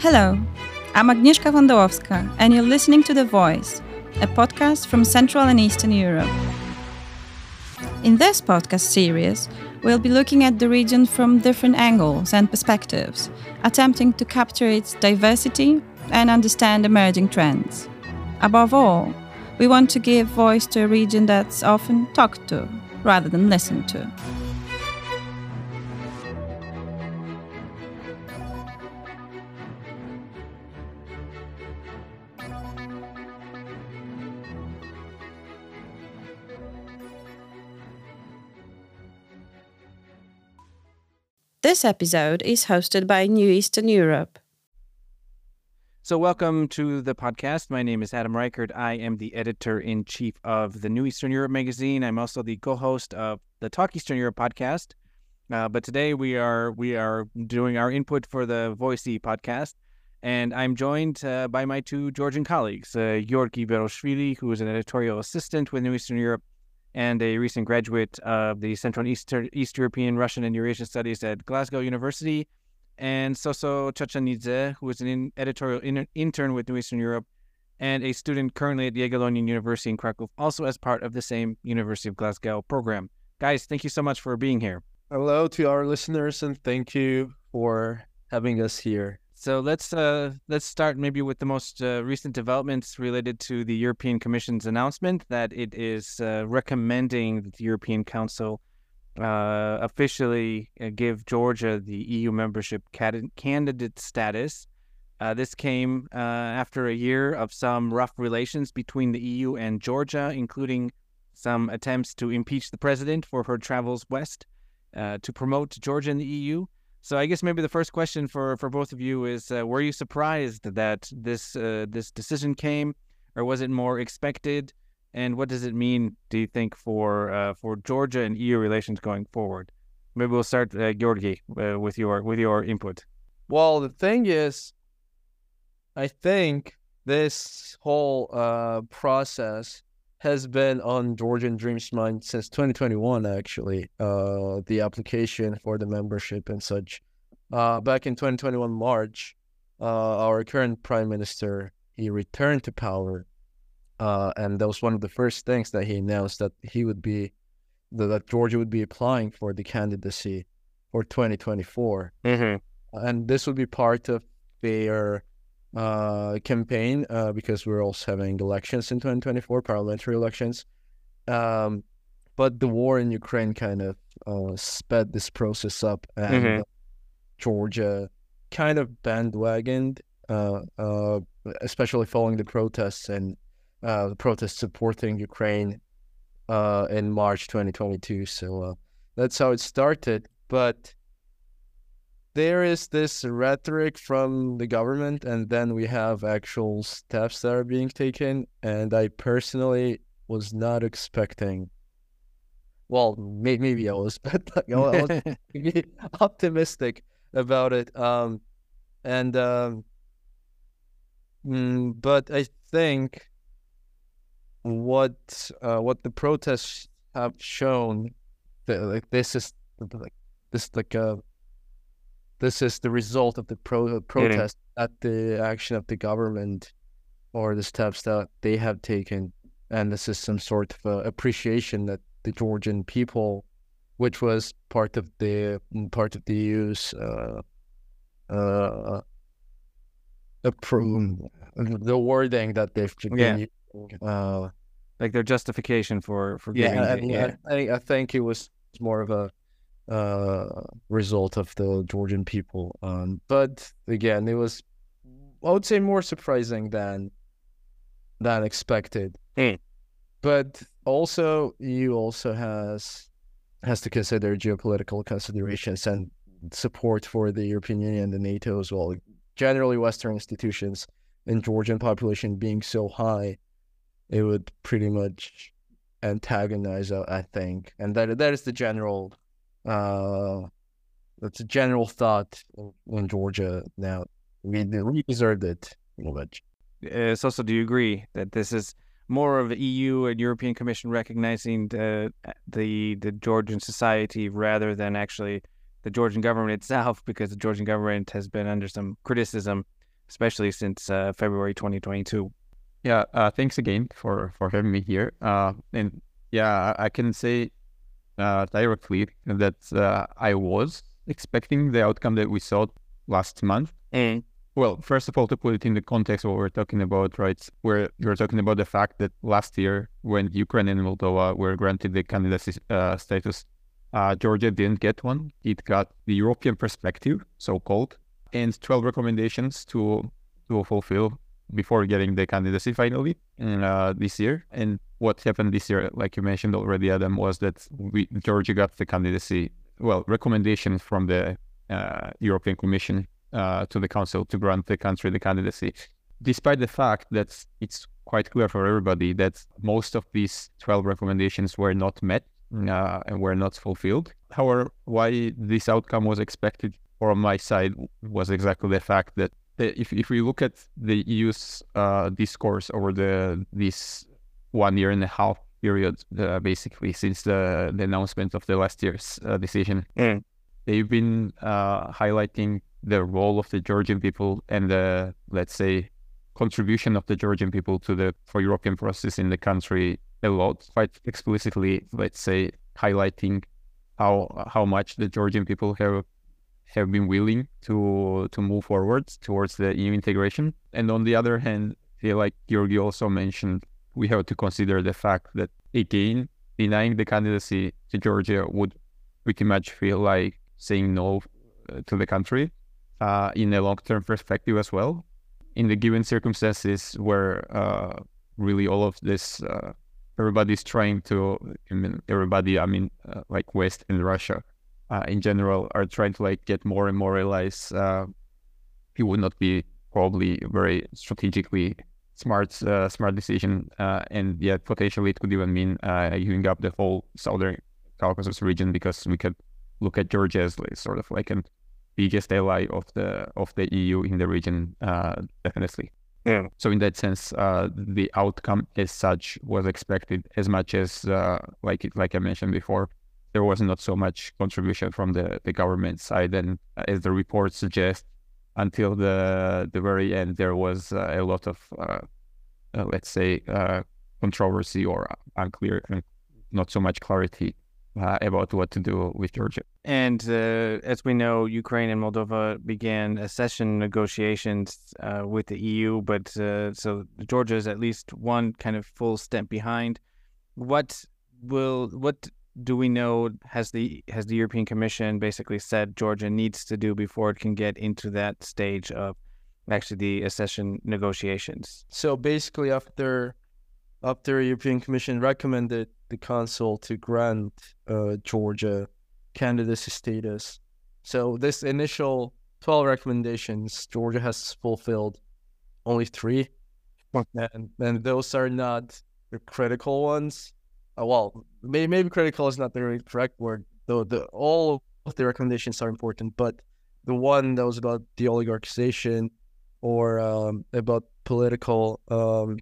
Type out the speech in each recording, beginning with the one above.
Hello, I'm Agnieszka Wondowska, and you're listening to The VoiCEE, a podcast from Central and Eastern Europe. In this podcast series, we'll be looking at the region from different angles and perspectives, attempting to capture its diversity and understand emerging trends. Above all, we want to give voice to a region that's often talked to rather than listened to. This episode is hosted by New Eastern Europe. So, welcome to the podcast. My name is Adam Reichardt. I am the editor in chief of the New Eastern Europe magazine. I'm also the co-host of the Talk Eastern Europe podcast. Uh, but today we are we are doing our input for the VoiCEE podcast, and I'm joined uh, by my two Georgian colleagues, uh, Giorgi Beroshvili, who is an editorial assistant with New Eastern Europe, and a recent graduate of the Central and Eastern, East European, Russian, and Eurasian Studies at Glasgow University, and Soso Chachanidze, who is an in, editorial in, intern with New Eastern Europe and a student currently at Jagiellonian University in Krakow, also as part of the same University of Glasgow program. Guys, thank you so much for being here. Hello to our listeners, and thank you for having us here. So let's uh, let's start maybe with the most uh, recent developments related to the European Commission's announcement that it is uh, recommending that the European Council uh, officially uh, give Georgia the EU membership candidate status. Uh, this came after a year of some rough relations between the EU and Georgia, including some attempts to impeach the president for her travels west to promote Georgia in the EU. So I guess maybe the first question for, for both of you is: uh, Were you surprised that this uh, this decision came, or was it more expected? And what does it mean, do you think, for uh, for Georgia and EU relations going forward? Maybe we'll start, uh, Giorgi, uh, with your with your input. Well, the thing is, I think this whole uh, process has been on Georgian Dreams mind since 2021, actually. Uh, the application for the membership and such. Uh, back in 2021 March, uh, our current prime minister he returned to power, uh, and that was one of the first things that he announced that he would be that Georgia would be applying for the candidacy for 2024, mm-hmm. and this would be part of their uh, campaign uh, because we're also having elections in 2024, parliamentary elections. Um, but the war in Ukraine kind of uh, sped this process up, and mm-hmm. Georgia kind of bandwagoned, uh, uh, especially following the protests and uh, the protests supporting Ukraine in March 2022. So that's how it started. But there is this rhetoric from the government, and then we have actual steps that are being taken. And I personally was not expecting. Well, may- maybe I was, but like, I was optimistic about it. Um, and um, mm, but I think what uh, what the protests have shown that like this is like this like a this is the result of the pro- protest at the action of the government or the steps that they have taken. And this is some sort of uh, appreciation that the Georgian people, which was part of the mm, part of the EU's uh, uh, approve, the wording that they've yeah. using, uh, like their justification for for yeah, giving I, it, yeah. I, I think it was more of a uh, result of the Georgian people. Um, but again, it was, I would say, more surprising than than expected. Mm. But also, you also has has to consider geopolitical considerations and support for the European Union and the NATO as well. Generally, Western institutions and Georgian population being so high, it would pretty much antagonize, I think, and that that is the general uh, that's a general thought in, in Georgia now. We, we deserved it a little bit. Uh, so, so do you agree that this is more of the EU and European Commission recognizing the, the the Georgian society rather than actually the Georgian government itself, because the Georgian government has been under some criticism especially since uh, February 2022. Yeah, uh, thanks again for for having me here. Uh, and yeah, I can say uh, directly that uh, I was expecting the outcome that we saw last month. Mm. Well, first of all, to put it in the context of what we're talking about, right? Where you're talking about the fact that last year, when Ukraine and Moldova were granted the candidacy uh, status, uh, Georgia didn't get one. It got the European perspective, so-called, and 12 recommendations to to fulfill before getting the candidacy finally uh, this year. And what happened this year, like you mentioned already, Adam, was that we, Georgia got the candidacy, well, recommendations from the uh, European Commission uh, to the Council to grant the country the candidacy, despite the fact that it's quite clear for everybody that most of these 12 recommendations were not met uh, and were not fulfilled. However, why this outcome was expected from my side was exactly the fact that if, if we look at the EU's uh, discourse over the this one year and a half period, uh, basically since the, the announcement of the last year's uh, decision, mm. they've been uh, highlighting the role of the Georgian people and the let's say contribution of the Georgian people to the for European process in the country a lot, quite explicitly, let's say, highlighting how how much the Georgian people have have been willing to to move forward towards the EU integration. And on the other hand, like Giorgi also mentioned, we have to consider the fact that again, denying the candidacy to Georgia would pretty much feel like saying no uh, to the country uh, in a long-term perspective as well. In the given circumstances where uh, really all of this, uh, everybody's trying to, I mean, everybody, I mean, uh, like West and Russia, uh, in general are trying to like get more and more allies, uh, it would not be probably very strategically smart uh, smart decision. Uh, and yet potentially it could even mean uh, giving up the whole southern Caucasus region because we could look at Georgia as like, sort of like an biggest ally of the of the EU in the region, uh, definitely. Yeah. So in that sense, uh, the outcome as such was expected as much as uh, like it, like I mentioned before, there was not so much contribution from the, the government side. And as the report suggests, until the the very end, there was uh, a lot of, uh, uh, let's say, uh, controversy or unclear, not so much clarity uh, about what to do with Georgia. And uh, as we know, Ukraine and Moldova began accession negotiations with the EU, but so Georgia is at least one kind of full step behind. What will what do we know has the has the European Commission basically said Georgia needs to do before it can get into that stage of actually the accession negotiations? So basically, after after European Commission recommended the Council to grant uh, Georgia candidacy status, so this initial twelve recommendations, Georgia has fulfilled only three, and and those are not the critical ones uh, well, maybe, maybe critical is not the correct word. Though the all of the recommendations are important, but the one that was about the oligarchization or um, about political um,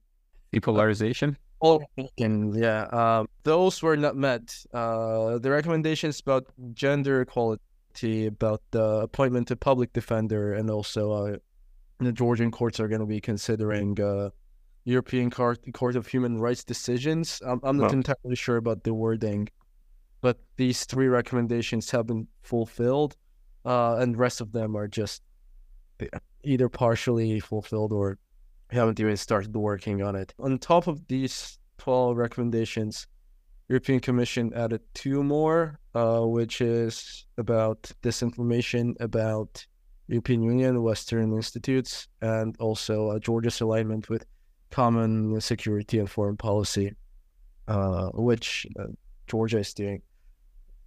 depolarization. Oh, yeah, um, those were not met. Uh, the recommendations about gender equality, about the appointment of public defender, and also uh, the Georgian courts are going to be considering uh, European Court, Court of Human Rights decisions. I'm, I'm not entirely sure about the wording, but these three recommendations have been fulfilled, uh, and the rest of them are just either partially fulfilled or haven't even started working on it. On top of these 12 recommendations, European Commission added two more, uh, which is about disinformation about European Union, Western institutes, and also uh, Georgia's alignment with common security and foreign policy, uh, which uh, Georgia is doing.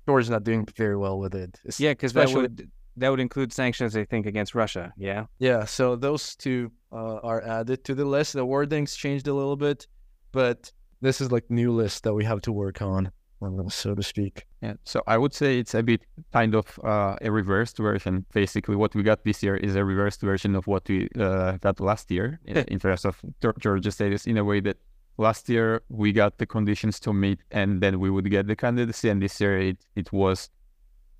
Georgia's not doing very well with it. Yeah, because that would that would include sanctions, I think, against Russia. Yeah. Yeah. So those two uh, are added to the list. The wording's changed a little bit, but this is like new list that we have to work on so to speak. Yeah. So I would say it's a bit kind of uh, a reversed version. Basically, what we got this year is a reversed version of what we uh, got last year in terms of Georgia status. In a way that last year we got the conditions to meet, and then we would get the candidacy, and this year it, it was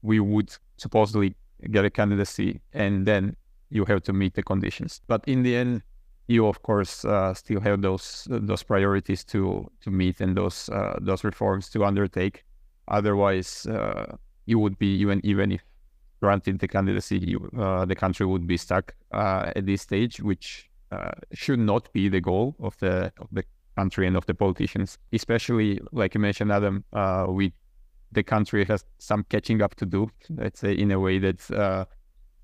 we would supposedly get a candidacy, and then you have to meet the conditions. But in the end, you of course uh, still have those those priorities to to meet and those uh, those reforms to undertake. Otherwise, uh, you would be even even if granted the candidacy, you, uh, the country would be stuck uh, at this stage, which uh, should not be the goal of the of the country and of the politicians. Especially like you mentioned, Adam, we the country has some catching up to do. Let's say in a way that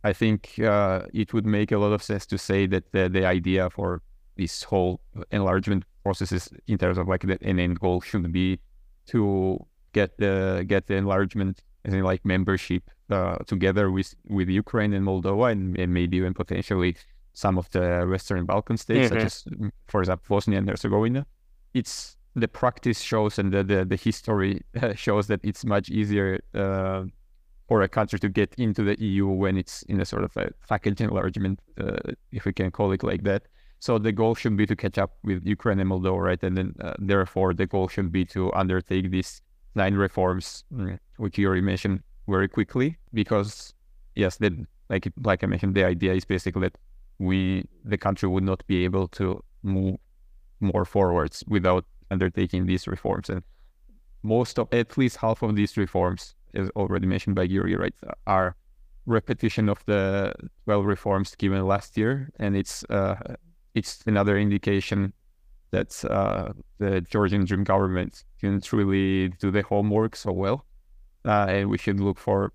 I think uh, it would make a lot of sense to say that the, the idea for this whole enlargement process is in terms of like the an end goal should be to get the get the enlargement as in like membership uh, together with with Ukraine and Moldova and, and, maybe even potentially some of the Western Balkan states, mm-hmm. such as for example Bosnia and Herzegovina. It's the practice shows and the the, the history shows that it's much easier uh, for a country to get into the EU when it's in a sort of a package enlargement, uh, if we can call it like that. So the goal should be to catch up with Ukraine and Moldova, right? And then uh, therefore the goal should be to undertake these nine reforms, mm, which you already mentioned very quickly, because yes, then like like I mentioned, the idea is basically that we the country would not be able to move more forwards without undertaking these reforms, and most of at least half of these reforms as already mentioned by Yuri, right, are repetition of the 12 reforms given last year, and it's uh, it's another indication that uh, the Georgian Dream government didn't really do the homework so well, uh, and we should look for,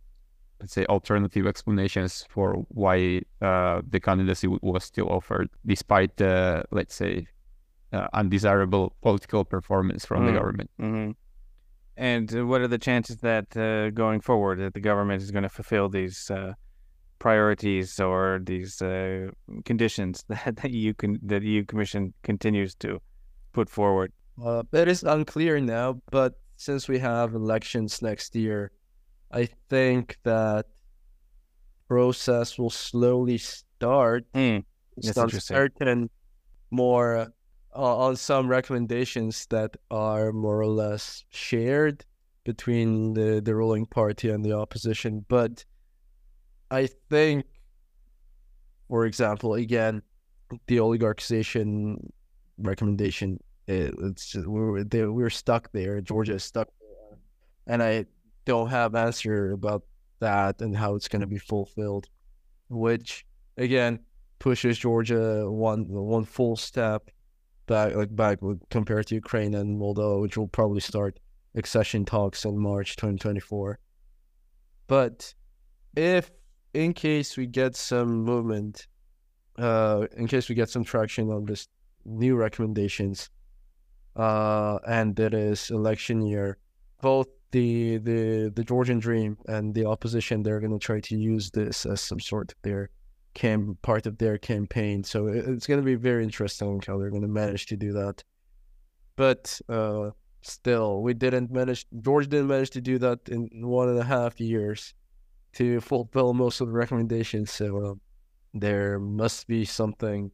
let's say, alternative explanations for why uh, the candidacy was still offered, despite the, let's say, uh, undesirable political performance from mm. the government. Mm-hmm. And uh, what are the chances that uh, going forward that the government is going to fulfill these uh, priorities or these uh, conditions that the EU can, that EU Commission continues to put forward? Uh, it is unclear now, but since we have elections next year, I think that process will slowly start. Mm, that's interesting. certain more uh, on some recommendations that are more or less shared between the, the ruling party and the opposition. But I think, for example, again, the oligarchization recommendation, it, it's just, we're, they, we're stuck there. Georgia is stuck there. And I don't have answer about that and how it's going to be fulfilled, which, again, pushes Georgia one one full step back like back compared to Ukraine and Moldova, which will probably start accession talks in March 2024. But if in case we get some movement, uh, in case we get some traction on this new recommendations, uh, and it is election year, both the the the Georgian Dream and the opposition they're going to try to use this as some sort of their cam part of their campaign. So it's going to be very interesting how they're going to manage to do that. But uh, still, we didn't manage. George didn't manage to do that in one and a half years to fulfill most of the recommendations. So uh, there must be something.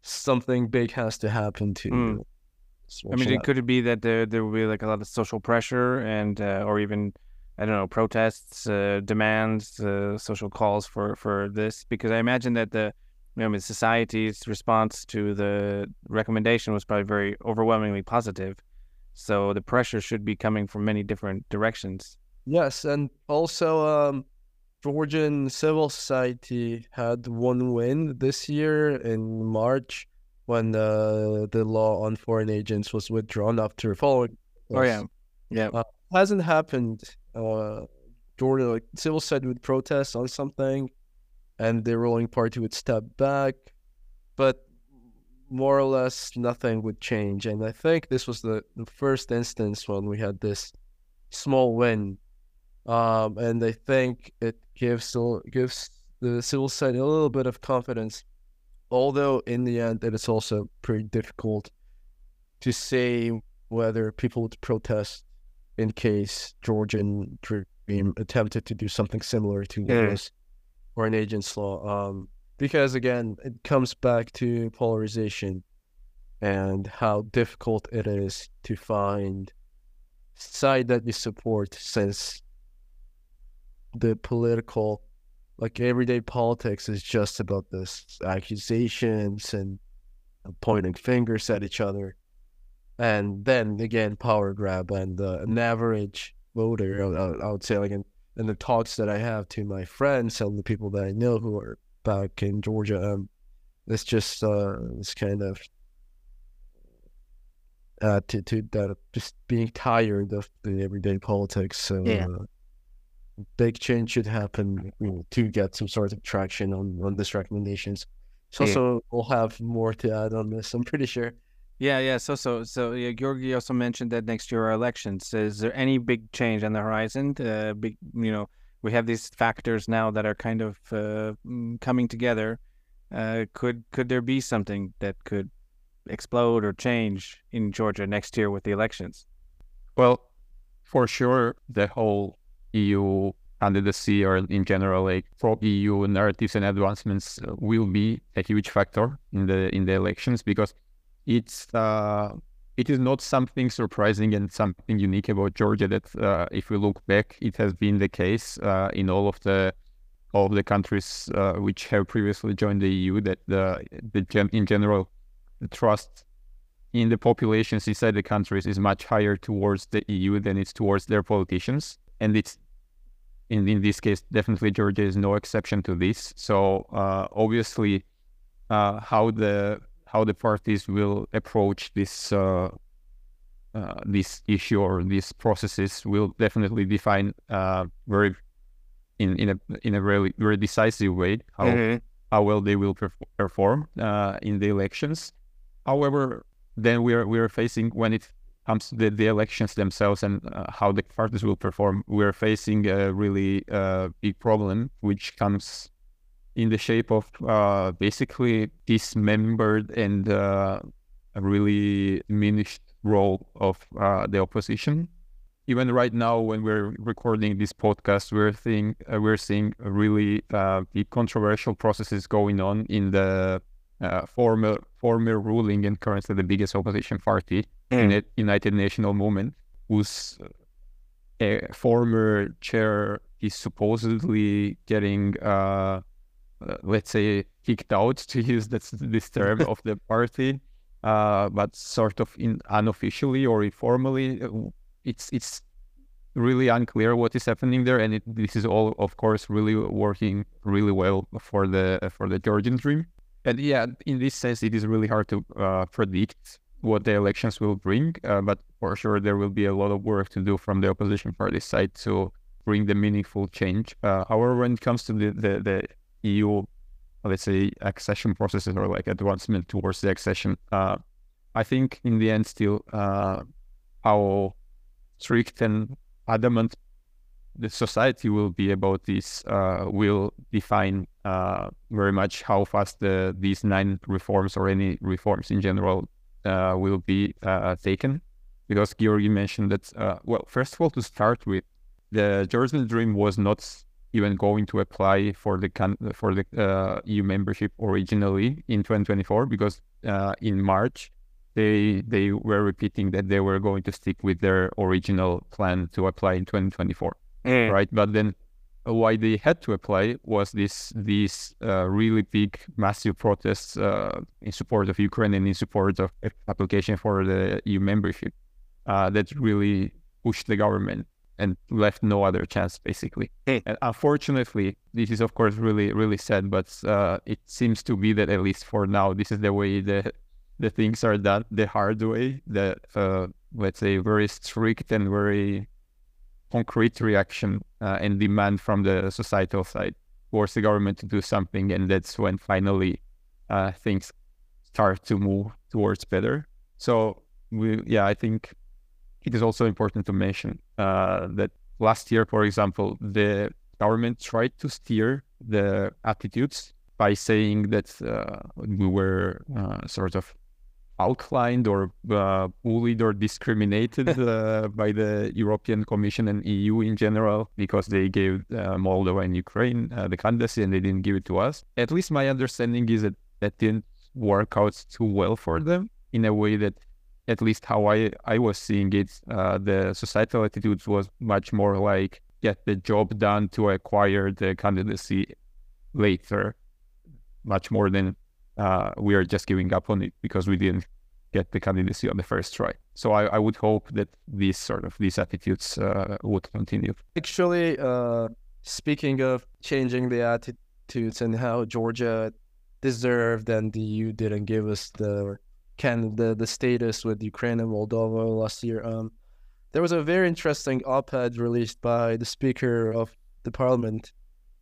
Something big has to happen to. Mm. I mean, it could it be that there there will be like a lot of social pressure and uh, or even I don't know, protests, uh, demands, uh, social calls for, for this? Because I imagine that the you know, society's response to the recommendation was probably very overwhelmingly positive. So the pressure should be coming from many different directions. Yes, and also um, Georgian civil society had one win this year in March when the the law on foreign agents was withdrawn after following. Oh yeah, yeah. Uh, hasn't happened uh, Georgia, like civil society would protest on something, and the ruling party would step back, but more or less nothing would change. And I think this was the, the first instance when we had this small win, um, and I think it gives gives the civil side a little bit of confidence. Although in the end, it is also pretty difficult to say whether people would protest in case Georgian Dream attempted to do something similar to yeah. this or an agent's law. Um, because again, it comes back to polarization and how difficult it is to find side that you support since the political like everyday politics is just about this accusations and pointing fingers at each other. And then again, power grab and uh, an average voter, I, I would say, like in, in the talks that I have to my friends and the people that I know who are back in Georgia, um, it's just uh, it's kind of attitude that just being tired of the everyday politics. So Yeah. uh, big change should happen you know, to get some sort of traction on on these recommendations. So Yeah. also we'll have more to add on this. I'm pretty sure. Yeah, yeah. So, so, so, yeah, Giorgi also mentioned that next year are elections. Is there any big change on the horizon? Uh, big, you know, we have these factors now that are kind of uh, mm, coming together. Uh, could could there be something that could explode or change in Georgia next year with the elections? Well, for sure, the whole EU candidacy or in general, like pro EU narratives and advancements will be a huge factor in the in the elections because it's uh, it is not something surprising and something unique about Georgia that uh, if we look back, it has been the case uh, in all of the all of the countries uh, which have previously joined the EU that the the gen- in general the trust in the populations inside the countries is much higher towards the EU than it's towards their politicians. And it's in, in this case, definitely Georgia is no exception to this. So uh, obviously, uh, how the how the parties will approach this uh, uh, this issue or these processes will definitely define uh, very in in a in a very very decisive way how how well they will perf- perform uh, in the elections. However, then we are we are facing when it comes to the, the elections themselves and uh, how the parties will perform. We are facing a really uh, big problem, which comes in the shape of uh, basically dismembered and uh, a really diminished role of uh, the opposition. Even right now, when we're recording this podcast, we're seeing uh, we're seeing really uh, big controversial processes going on in the uh, former former ruling and currently the biggest opposition party, Uni- United National Movement, whose former chair is supposedly getting, uh, uh, let's say, kicked out to use this, this term of the party, uh, but sort of in unofficially or informally. uh, It's it's really unclear what is happening there, and it, this is all, of course, really working really well for the for the Georgian dream. And yeah, in this sense, it is really hard to uh, predict what the elections will bring. Uh, but for sure, there will be a lot of work to do from the opposition party side to bring the meaningful change. Uh, however, when it comes to the, the, the EU, let's say, accession processes or like advancement towards the accession, uh, I think in the end, still, uh, how strict and adamant the society will be about this uh, will define uh, very much how fast the, these nine reforms or any reforms in general uh, will be uh, taken. Because Giorgi mentioned that, uh, well, first of all, to start with, the Georgian Dream was not even going to apply for the for the uh, EU membership originally in 2024 because uh, in March they they were repeating that they were going to stick with their original plan to apply in 2024 right? But then uh, why they had to apply was this these uh, really big, massive protests uh, in support of Ukraine and in support of application for the EU membership uh, that really pushed the government and left no other chance, basically. And unfortunately, this is of course really really sad, but uh, it seems to be that at least for now, this is the way the the things are done the hard way. The uh, let's say very strict and very concrete reaction uh, and demand from the societal side force the government to do something, and that's when finally uh, things start to move towards better. So we, yeah, I think it is also important to mention uh, that last year, for example, the government tried to steer the attitudes by saying that uh, we were uh, sort of outlined or uh, bullied or discriminated uh, by the European Commission and EU in general because they gave uh, Moldova and Ukraine uh, the candidacy and they didn't give it to us. At least my understanding is that that didn't work out too well for them in a way that at least how I, I was seeing it, uh, the societal attitudes was much more like get the job done to acquire the candidacy later, much more than uh, we are just giving up on it because we didn't get the candidacy on the first try. So I, I would hope that these sort of these attitudes uh, would continue. Actually, uh, speaking of changing the attitudes and how Georgia deserved and the EU didn't give us the can the, the status with Ukraine and Moldova last year. Um, there was a very interesting op-ed released by the Speaker of the Parliament,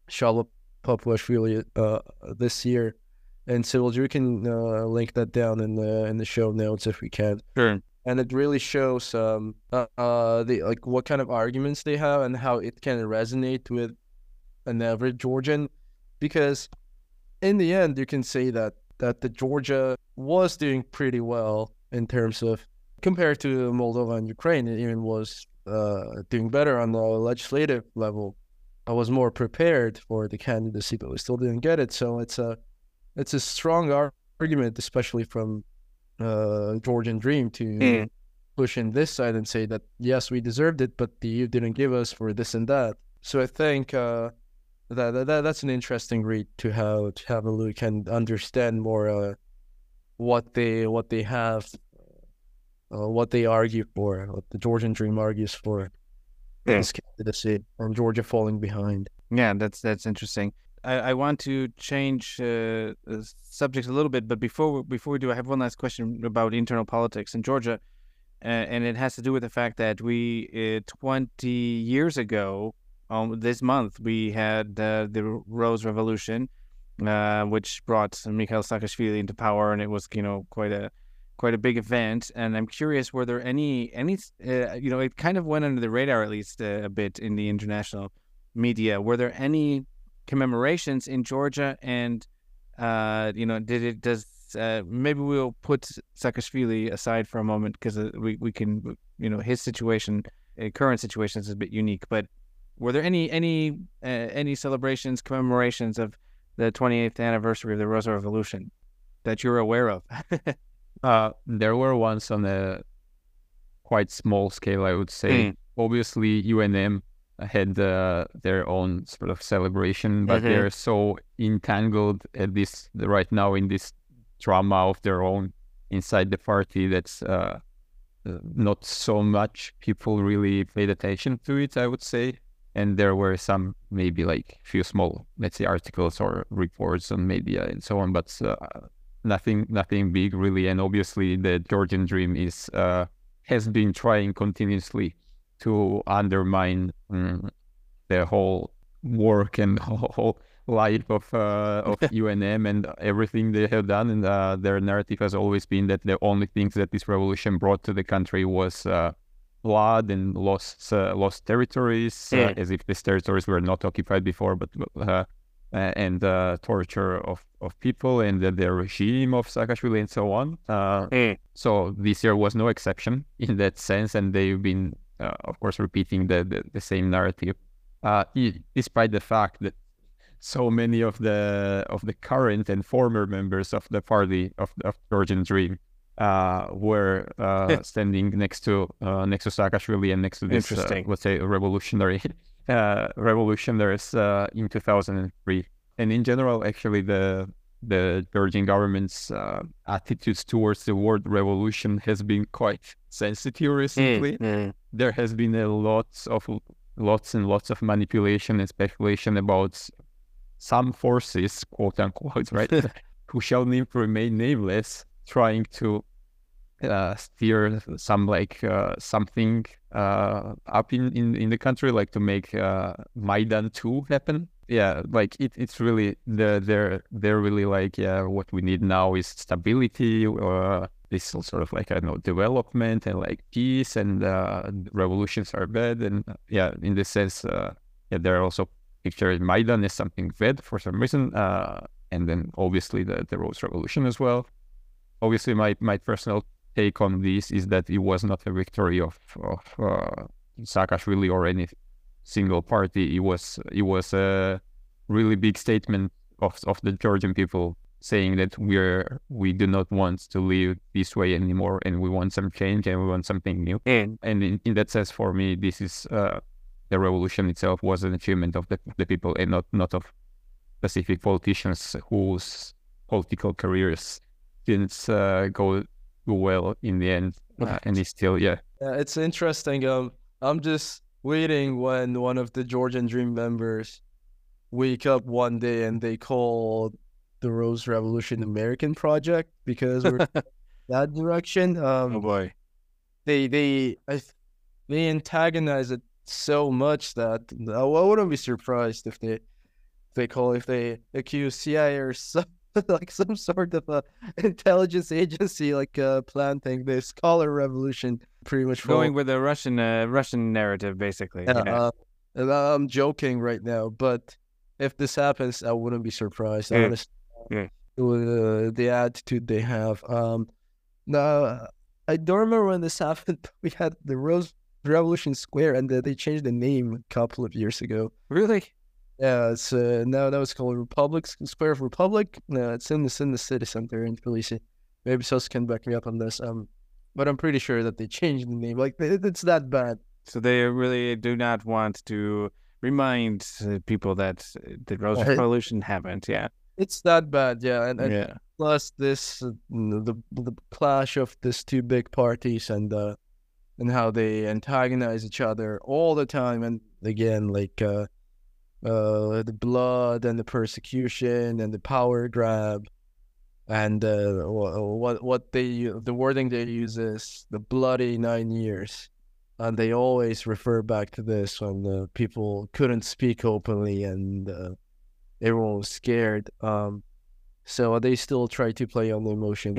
Shalva Papuashvili, uh, this year, and so you can uh, link that down in the in the show notes if we can. Sure. And it really shows um uh, uh the like what kind of arguments they have and how it can resonate with an average Georgian, because in the end you can say that that the Georgia was doing pretty well in terms of compared to Moldova and Ukraine. It even was uh, doing better on the legislative level. I was more prepared for the candidacy, but we still didn't get it. So it's a it's a strong argument, especially from uh, Georgian Dream, to Mm. push in this side and say that yes, we deserved it, but the EU didn't give us for this and that. So I think uh, that, that that- that's an interesting read to have to have a look and understand more uh, what they what they have, uh, what they argue for, what the Georgian Dream argues for Yeah. this candidacy, and Georgia falling behind. Yeah, that's that's interesting. I, I want to change uh, the subject a little bit, but before before we do, I have one last question about internal politics in Georgia, uh, and it has to do with the fact that we uh, 20 years ago, um, this month, we had uh, the Rose Revolution, uh, which brought Mikhail Saakashvili into power, and it was you know quite a quite a big event. And I'm curious, were there any any uh, you know it kind of went under the radar at least uh, a bit in the international media. Were there any commemorations in Georgia? And uh, you know, did it does uh, maybe we'll put Saakashvili aside for a moment because we we can you know his situation, current situation is a bit unique. But were there any any uh, any celebrations, commemorations of the 28th anniversary of the Rose Revolution that you're aware of? Uh, there were ones on a quite small scale, I would say. Mm. Obviously, UNM had uh, their own sort of celebration, but Mhm. they're so entangled at this right now in this drama of their own inside the party that's uh, uh, not so much people really paid attention to it. I would say, and there were some maybe like few small, let's say, articles or reports on media and so on, but. Uh, nothing nothing big really and obviously the georgian dream is uh, has been trying continuously to undermine mm, the whole work and whole life of uh, of UNM and everything they have done and uh, their narrative has always been that the only things that this revolution brought to the country was uh, blood and lost uh, lost territories uh, Yeah. as if these territories were not occupied before but uh, and uh, torture of, of people and the, the regime of Saakashvili and so on. Uh, Mm. so this year was no exception in that sense, and they've been, uh, of course, repeating the, the, the same narrative, despite the fact that so many of the of the current and former members of the party of, of Georgian Dream uh, were uh, standing next to uh, next to Saakashvili and next to this, uh, Interesting. let's say, revolutionary uh, revolutionaries uh, in 2003. And in general, actually, the the Georgian government's uh, attitudes towards the word revolution has been quite sensitive recently. Mm. There has been a lots of lots and lots of manipulation and speculation about some forces, quote unquote, right, who shall remain nameless, trying to uh, steer some like uh, something uh, up in, in, in the country, like to make uh, Maidan 2 happen. Yeah, like it, it's really the they're they're really like yeah what we need now is stability or this is sort of like I don't know development and like peace and uh, revolutions are bad and uh, yeah in this sense uh, yeah they're also picturing Maidan as something bad for some reason uh, and then obviously the the Rose Revolution as well. Obviously, my my personal take on this is that it was not a victory of of uh, Saakashvili or any single party. It was it was a really big statement of of the Georgian people saying that we're we do not want to live this way anymore and we want some change and we want something new. Mm. And in, in that sense, for me, this is uh, the revolution itself was an achievement of the, the people and not not of specific politicians whose political careers didn't uh, go well in the end, uh, and he's still yeah. Yeah, it's interesting. Um, I'm just waiting when one of the Georgian Dream members wake up one day and they call the Rose Revolution American Project because we're that direction. Um, Oh boy. they they I, they antagonize it so much that I I wouldn't be surprised if they if they call if they accuse CIA or some like some sort of a intelligence agency like uh, planting this color revolution pretty much Going with the Russian uh, Russian narrative, basically. yeah, Yeah. uh, and I'm joking right now, but if this happens, I wouldn't be surprised. Yeah. Honestly, Yeah. with uh, the attitude they have. Um, now I don't remember when this happened. We had the Rose Revolution Square, and uh, they changed the name a couple of years ago. Really? Yeah, it's uh, now now it's called Republic Square of Republic. No, it's in the in the city center in Tbilisi. Maybe Sos can back me up on this. Um, but I'm pretty sure that they changed the name. Like it, it's that bad. So they really do not want to remind uh, people that uh, the Rose Right. Revolution happened. Yeah. It's that bad, yeah. And, and yeah. plus this uh, the the clash of these two big parties and uh and how they antagonize each other all the time and again like uh uh the blood and the persecution and the power grab and uh what what they the wording they use is the bloody nine years and they always refer back to this when uh, people couldn't speak openly and uh, everyone was scared um so they still try to play on the emotions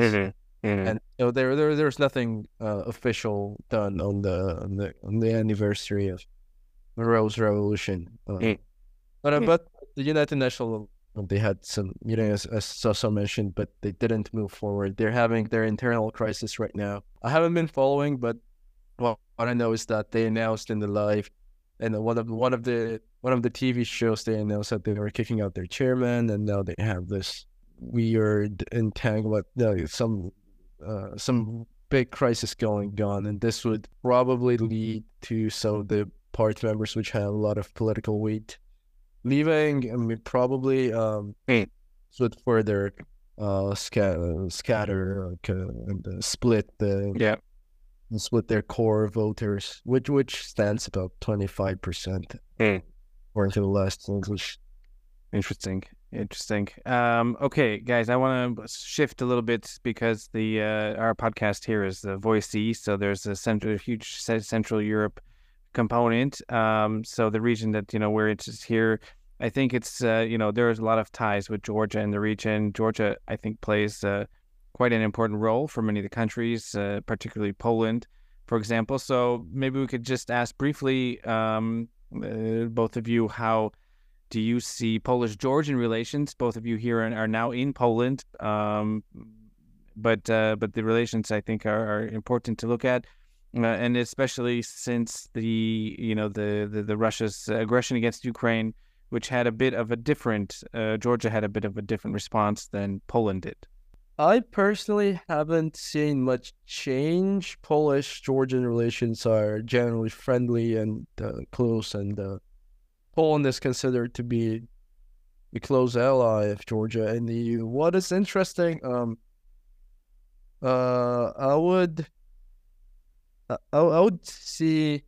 and so there, there there's nothing uh, official done on the on the on the anniversary of the Rose Revolution. Uh, Mm. But uh, Mm. but the United National they had some you know as, as Soso mentioned, but they didn't move forward. They're having their internal crisis right now. I haven't been following, but well, what I know is that they announced in the live and one of one of the one of the TV shows they announced that they were kicking out their chairman, and now they have this weird entanglement. No, some uh, some big crisis going on, and this would probably lead to some of the party members which have a lot of political weight leaving. I mean, probably um, Mm. would further uh, scatter, scatter like, uh, and uh, split the Yeah. split their core voters, which which stands about twenty five percent, Mm. according to the last English. Interesting. Interesting. Um, okay, guys, I want to shift a little bit because the uh, our podcast here is the Voice East, so there's a central, huge Central Europe component. Um, so the region that you know we're interested here, I think it's uh, you know there's a lot of ties with Georgia in the region. Georgia, I think, plays uh, quite an important role for many of the countries, uh, particularly Poland, for example. So maybe we could just ask briefly, um, uh, both of you, how do you see Polish Georgian relations? Both of you here are are now in Poland, um, but uh, but the relations I think are, are important to look at, uh, and especially since the you know the, the the Russia's aggression against Ukraine, which had a bit of a different uh, Georgia had a bit of a different response than Poland did. I personally haven't seen much change. Polish Georgian relations are generally friendly and uh, close, and uh, Poland is considered to be a close ally of Georgia in the EU. What is interesting, um, uh, I would, I, I would see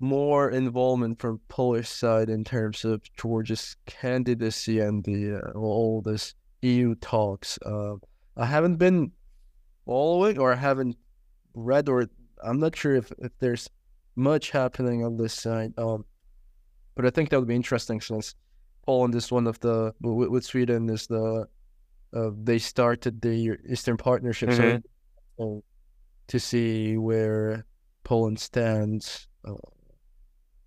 more involvement from Polish side in terms of Georgia's candidacy and the uh, all this EU talks. Uh, I haven't been following or I haven't read or I'm not sure if, if there's much happening on this side. Um, but I think that would be interesting since Poland is one of the with, with Sweden is the uh, they started the Eastern Partnership Mhm. so to see where Poland stands uh,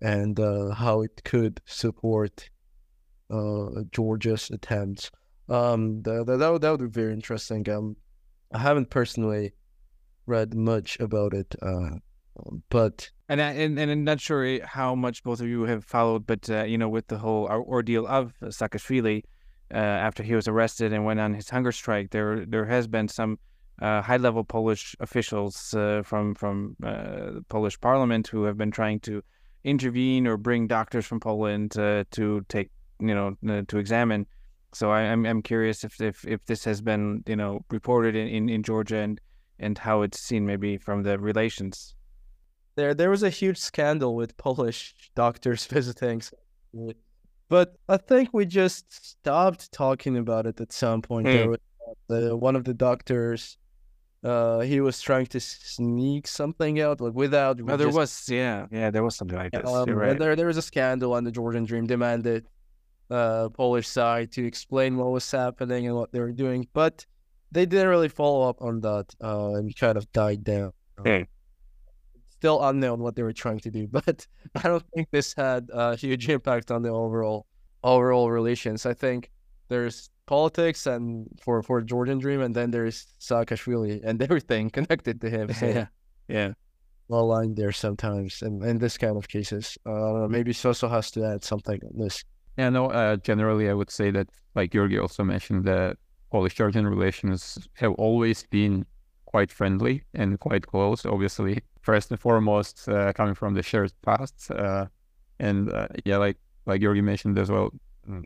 and uh, how it could support uh, Georgia's attempts. Um, that, would, that would be very interesting. Um, I haven't personally read much about it, um, but And I, and and I'm not sure how much both of you have followed, but uh, you know, with the whole ordeal of Saakashvili, uh, after he was arrested and went on his hunger strike, there there has been some uh, high-level Polish officials uh, from from uh, the Polish Parliament who have been trying to intervene or bring doctors from Poland uh, to take you know to examine So I, am I'm, I'm curious if, if if this has been you know reported in, in, in Georgia and and how it's seen maybe from the relations. There there was a huge scandal with Polish doctors visiting, but I think we just stopped talking about it at some point. Mm. There was, uh, one of the doctors uh he was trying to sneak something out like without Oh, there just- was yeah yeah there was something like this. um, right. there there was a scandal and the Georgian Dream demanded uh Polish side to explain what was happening and what they were doing but they didn't really follow up on that uh and kind of died down Hmm. still unknown what they were trying to do but I don't think this had a huge impact on the overall overall relations I think there's politics and for for Georgian Dream and then there's Saakashvili and everything connected to him so yeah yeah. well aligned there sometimes in, in this kind of cases. Uh, I don't know, maybe Soso has to add something on this. Yeah, no, uh, generally I would say that, like Giorgi also mentioned, the Polish-Georgian relations have always been quite friendly and quite close, obviously. First and foremost, uh, coming from the shared past. Uh, and uh, yeah, like like Giorgi mentioned as well, mm,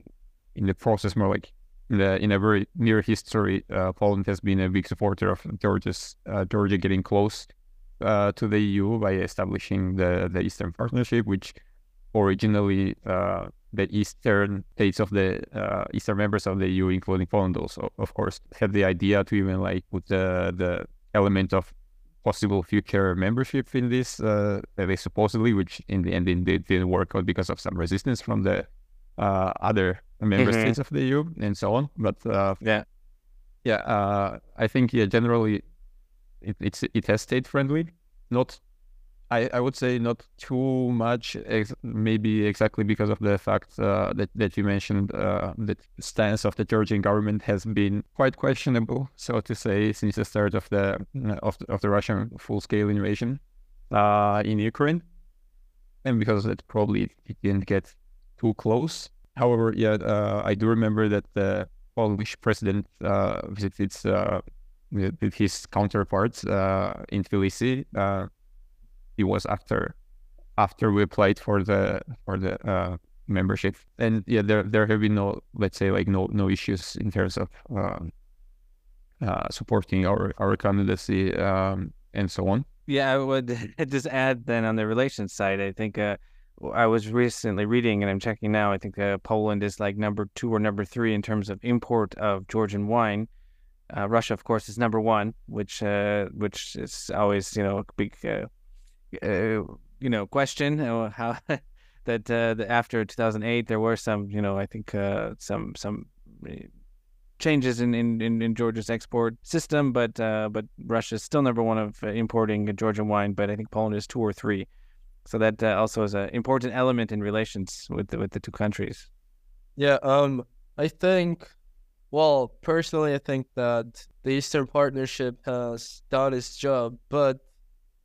in the process, more like in, in a very near history, uh, Poland has been a big supporter of Georgia's, uh, Georgia getting close uh, to the EU by establishing the, the Eastern Partnership, which originally uh, the eastern states of the uh, eastern members of the EU, including Poland, also of course had the idea to even like put the the element of possible future membership in this. Uh, they supposedly, which in the end it didn't work out because of some resistance from the uh, other member Mhm. states of the EU and so on. But uh, Yeah. yeah, uh, I think yeah, generally it, it's it has stayed friendly. Not, I, I would say not too much. Ex- maybe exactly because of the fact uh, that that you mentioned uh, the stance of the Georgian government has been quite questionable, so to say, since the start of the of the, of the Russian full scale invasion uh, in Ukraine, and because of that probably it didn't get too close. However, yeah, uh, I do remember that the Polish president uh, visited uh, his counterparts uh, in Tbilisi. Uh, it was after after we applied for the for the uh, membership, and yeah, there there have been no let's say like no no issues in terms of um, uh, supporting our our candidacy um, and so on. Yeah, I would just add then on the relations side, I think uh, I was recently reading and I'm checking now. I think uh, Poland is like number two or number three in terms of import of Georgian wine. Uh, Russia, of course, is number one, which uh, which is always you know a big uh, uh, you know question uh, how that the, after 2008 there were some you know I think some some uh, changes in, in, in, in Georgia's export system, but but Russia is still number one of importing Georgian wine, but I think Poland is two or three. So that uh, also is an important element in relations with the, with the two countries. Yeah, um, I think, well, personally, I think that the Eastern Partnership has done its job, but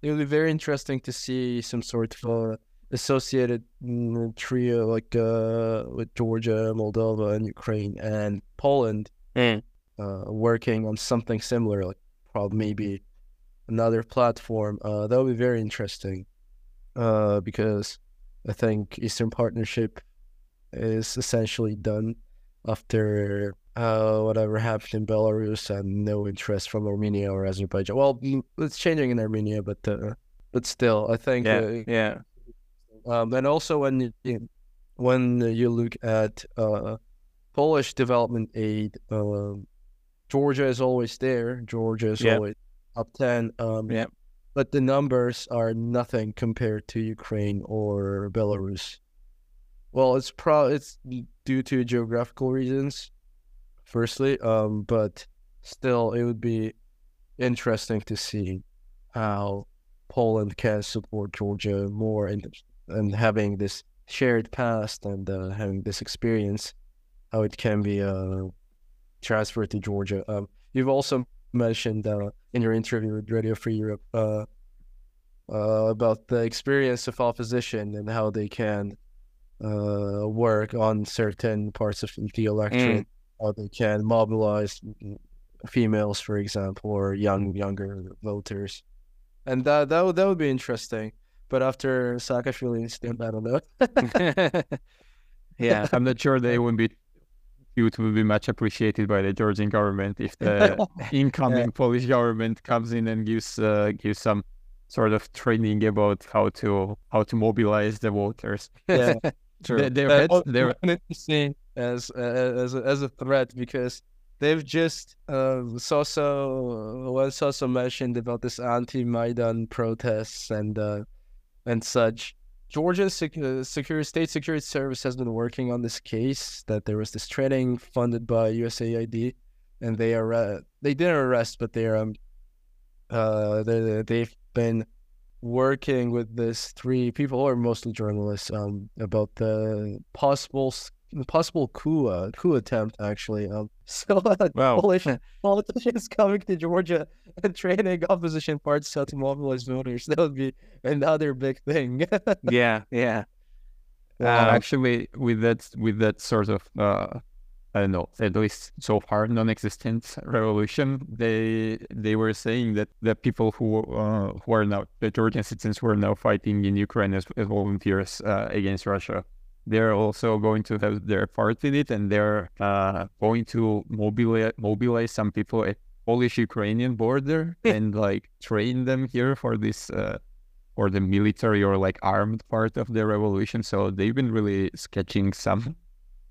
it will be very interesting to see some sort of uh, associated mm, trio like uh, with Georgia, Moldova, and Ukraine and Poland Mm. uh, working on something similar, like probably maybe another platform. Uh, that would be very interesting uh, because I think Eastern Partnership is essentially done after uh, whatever happened in Belarus and no interest from Armenia or Azerbaijan. Well, mm, it's changing in Armenia, but uh, but still, I think Yeah, uh, yeah, um, and also when you, when you look at uh, Polish development aid, um, Georgia is always there. Georgia is Yep. always up ten. Um, Yep. But the numbers are nothing compared to Ukraine or Belarus. Well, it's pro it's due to geographical reasons, firstly. Um, but still, it would be interesting to see how Poland can support Georgia more and and having this shared past and uh, having this experience, how it can be uh, transferred to Georgia. Um, you've also mentioned uh, in your interview with Radio Free Europe uh, uh, about the experience of opposition and how they can uh, work on certain parts of the electorate, how they can mobilize mm, females, for example, or young younger voters, and that that would that would be interesting. But after Saakashvili incident, I don't know. yeah. I'm not sure they wouldn't be it would be much appreciated by the Georgian government if the incoming yeah. Polish government comes in and gives uh, gives some sort of training about how to how to mobilize the voters. Yeah, true. They, they're, they're, they're as uh, as a, as a threat because they've just uh, also was also mentioned about this anti-Maidan protests and uh, and such. Georgia's sec- uh, state security service has been working on this case that there was this training funded by USAID, and they are they didn't arrest, but they're um uh they they've been working with this three people or mostly journalists um about the possible possible coup uh, coup attempt actually. Um, so uh, wow. Polish politicians coming to Georgia and training opposition parties how to mobilize voters. That would be another big thing. yeah, yeah. Uh, actually, with that with that sort of uh, I don't know, at least so far non-existent revolution, they they were saying that the people who uh, who are now the Georgian citizens who are now fighting in Ukraine as, as volunteers uh, against Russia they're also going to have their part in it, and they're uh, going to mobilize mobilize some people at Polish-Ukrainian border and like train them here for this uh, for the military or like armed part of the revolution. So they've been really sketching some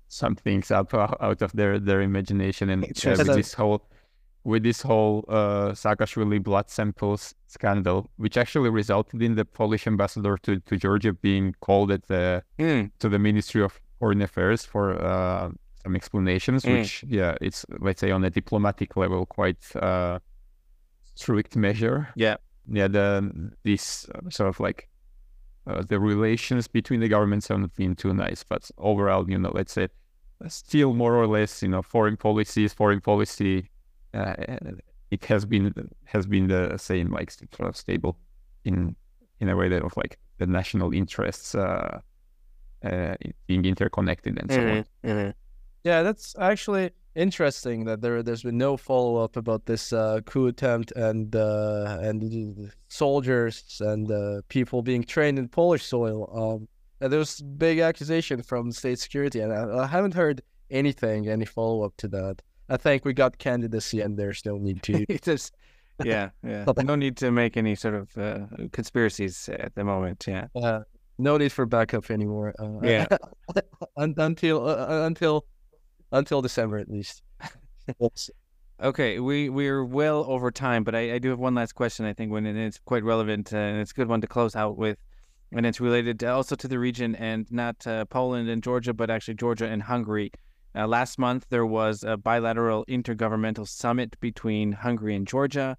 some things up uh, out of their their imagination and uh, this whole with this whole uh, Saakashvili blood samples scandal, which actually resulted in the Polish ambassador to, to Georgia being called at the mm. to the Ministry of Foreign Affairs for uh, some explanations. Mm. Which, yeah, it's let's say on a diplomatic level quite uh, strict measure. Yeah, yeah. The this uh, sort of like uh, the relations between the governments haven't been too nice, but overall, you know, let's say still more or less, you know, foreign policies, foreign policy uh, it has been has been the same, like sort of stable in in a way that of like the national interests uh, uh, being interconnected and so mm-hmm. on. Mm-hmm. Yeah, that's actually interesting that there there's been no follow up about this uh, coup attempt and uh, and soldiers and uh, people being trained in Polish soil. Um, and there was big accusation from state security, and I, I haven't heard anything, any follow up to that. I think we got candidacy, and there's no need to. just, yeah, yeah. no need to make any sort of uh, conspiracies at the moment. Yeah. Uh, no need for backup anymore. Uh, yeah. until uh, uh, until until December at least. okay, we we're well over time, but I, I do have one last question. I think when it's quite relevant uh, and it's a good one to close out with, and it's related also to the region and not Poland and Georgia, but actually Georgia and Hungary. Uh, last month, there was a bilateral intergovernmental summit between Hungary and Georgia.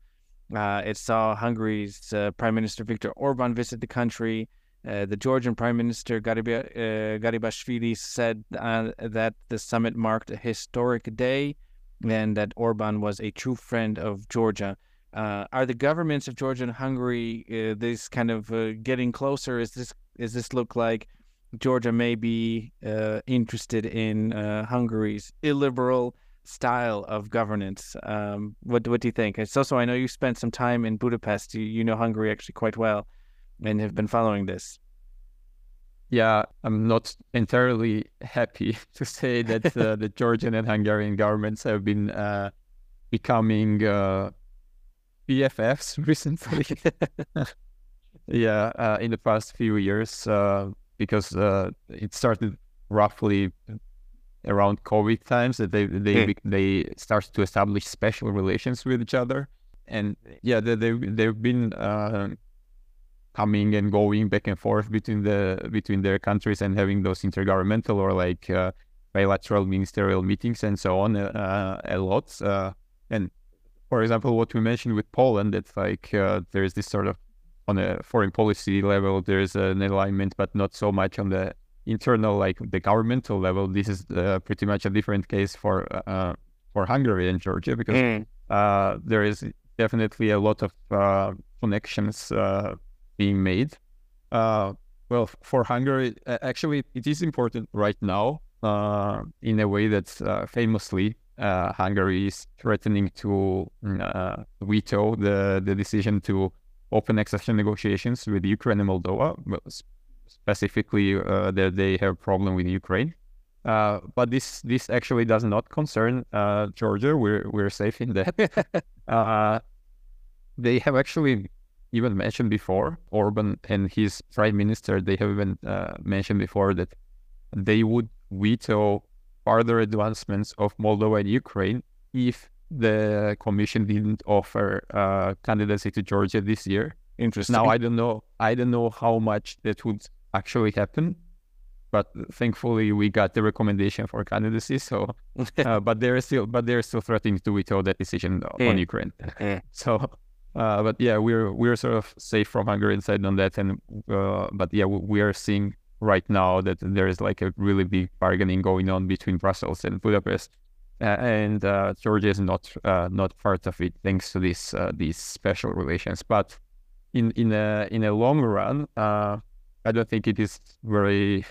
Uh, it saw Hungary's uh, Prime Minister Viktor Orban visit the country. Uh, the Georgian Prime Minister Garib- uh, Garibashvili said uh, that the summit marked a historic day and that Orban was a true friend of Georgia. are the governments of Georgia and Hungary this kind of getting closer? Is this is this look like Georgia may be uh, interested in uh, Hungary's illiberal style of governance. Um, what what do you think? So, so I know you spent some time in Budapest. You, you know Hungary actually quite well, and have been following this. Yeah, I'm not entirely happy to say that uh, the Georgian and Hungarian governments have been uh, becoming uh, BFFs recently. yeah, uh, in the past few years because uh, it started roughly around COVID times that they they mm. they started to establish special relations with each other, and yeah, they they they've been uh, coming and going back and forth between the between their countries and having those intergovernmental or like uh, bilateral ministerial meetings and so on uh, a lot. Uh, and for example, what we mentioned with Poland, it's like uh, there's this sort of on a foreign policy level, there's an alignment, but not so much on the internal, like the governmental level. This is uh, pretty much a different case for uh, for Hungary and Georgia because mm. uh, there is definitely a lot of uh, connections uh, being made. Uh, well, for Hungary, actually, it is important right now in a way that famously Hungary is threatening to veto the the decision to open accession negotiations with Ukraine and Moldova, specifically uh, that they have a problem with Ukraine. Uh, but this this actually does not concern uh, Georgia. We're we're safe in that. uh, they have actually even mentioned before Orban and his prime minister. They have even uh, mentioned before that they would veto further advancements of Moldova and Ukraine if the commission didn't offer uh, candidacy to Georgia this year. Interesting. Now I don't know. I don't know how much that would actually happen, but thankfully we got the recommendation for candidacy. So, uh, but they're still, but they're still threatening to veto that decision on Mm. Ukraine. Mm. So, uh, but yeah, we're we're sort of safe from Hungarian side on that, and uh, but yeah, we are seeing right now that there is like a really big bargaining going on between Brussels and Budapest. Uh, and uh, Georgia is not uh, not part of it thanks to this uh, these special relations. But in in a in a long run, uh, I don't think it is very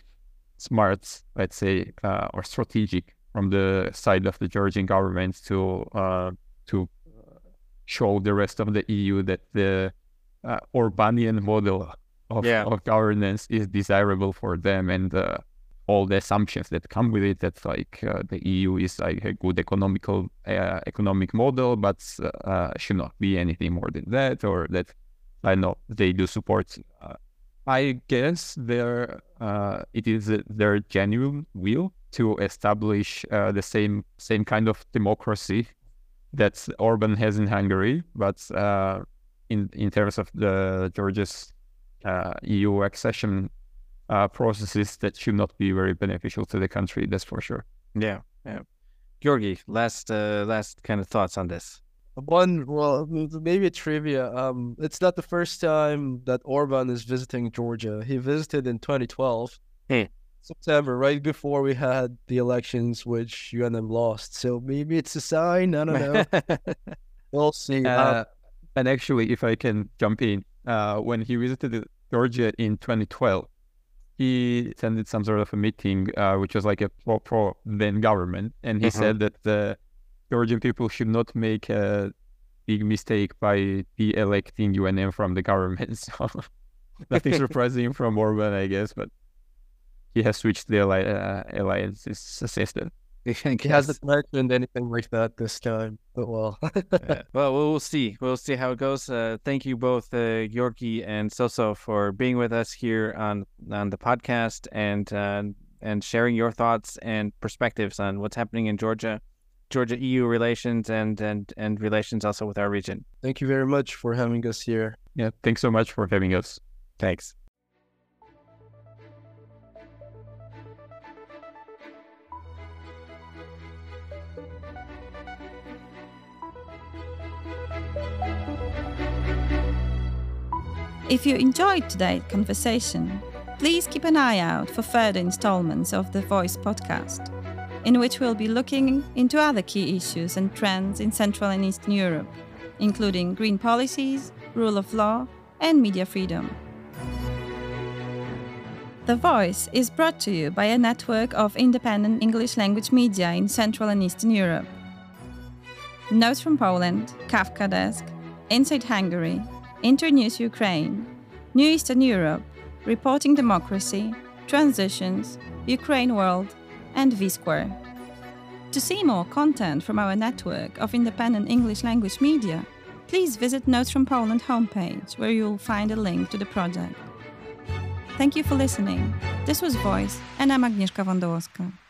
smart, let's say, uh, or strategic from the side of the Georgian government to uh, to show the rest of the EU that the uh, Orbanian model of, Yeah. of governance is desirable for them, and uh, all the assumptions that come with it. That like uh, the EU is like a good economical uh, economic model, but uh, should not be anything more than that, or that I know they do support. Uh, I guess their uh, it is their genuine will to establish uh, the same same kind of democracy that Orban has in Hungary, but in in terms of the Georgia's EU accession uh, processes, that should not be very beneficial to the country. That's for sure. Yeah, yeah. Giorgi, last uh, last kind of thoughts on this. One, well, maybe a trivia. Um, it's not the first time that Orban is visiting Georgia. He visited in 2012, Hmm. September, right before we had the elections, which UNM lost. So maybe it's a sign. I don't know. we'll see. Uh, Uh, and actually, if I can jump in, uh, when he visited Georgia in 2012, he attended some sort of a meeting, uh, which was like a pro pro then government, and he Mhm. said that the Georgian people should not make a big mistake by de-electing UNM from the government. So nothing surprising from Orban, I guess, but he has switched the alli- uh, alliances since then. I he hasn't mentioned anything like that this time. But well, Yeah. Well, we'll see. We'll see how it goes. Uh, thank you both, uh, Giorgi and Soso, for being with us here on on the podcast and uh, and sharing your thoughts and perspectives on what's happening in Georgia, Georgia EU relations and and and relations also with our region. thank you very much for having us here. Yeah, thanks so much for having us. Thanks. If you enjoyed today's conversation, please keep an eye out for further installments of the VoiCEE podcast, in which we'll be looking into other key issues and trends in Central and Eastern Europe, including green policies, rule of law, and media freedom. The VoiCEE is brought to you by a network of independent English language media in Central and Eastern Europe. Notes from Poland, Kafka Desk, Insight Hungary, Internews Ukraine, New Eastern Europe, Reporting Democracy, Transitions, Ukraine World, and VSquare. To see more content from our network of independent English language media, please visit Notes from Poland homepage where you'll find a link to the project. Thank you for listening. This was VoiCEE, and I'm Agnieszka Wondołowska.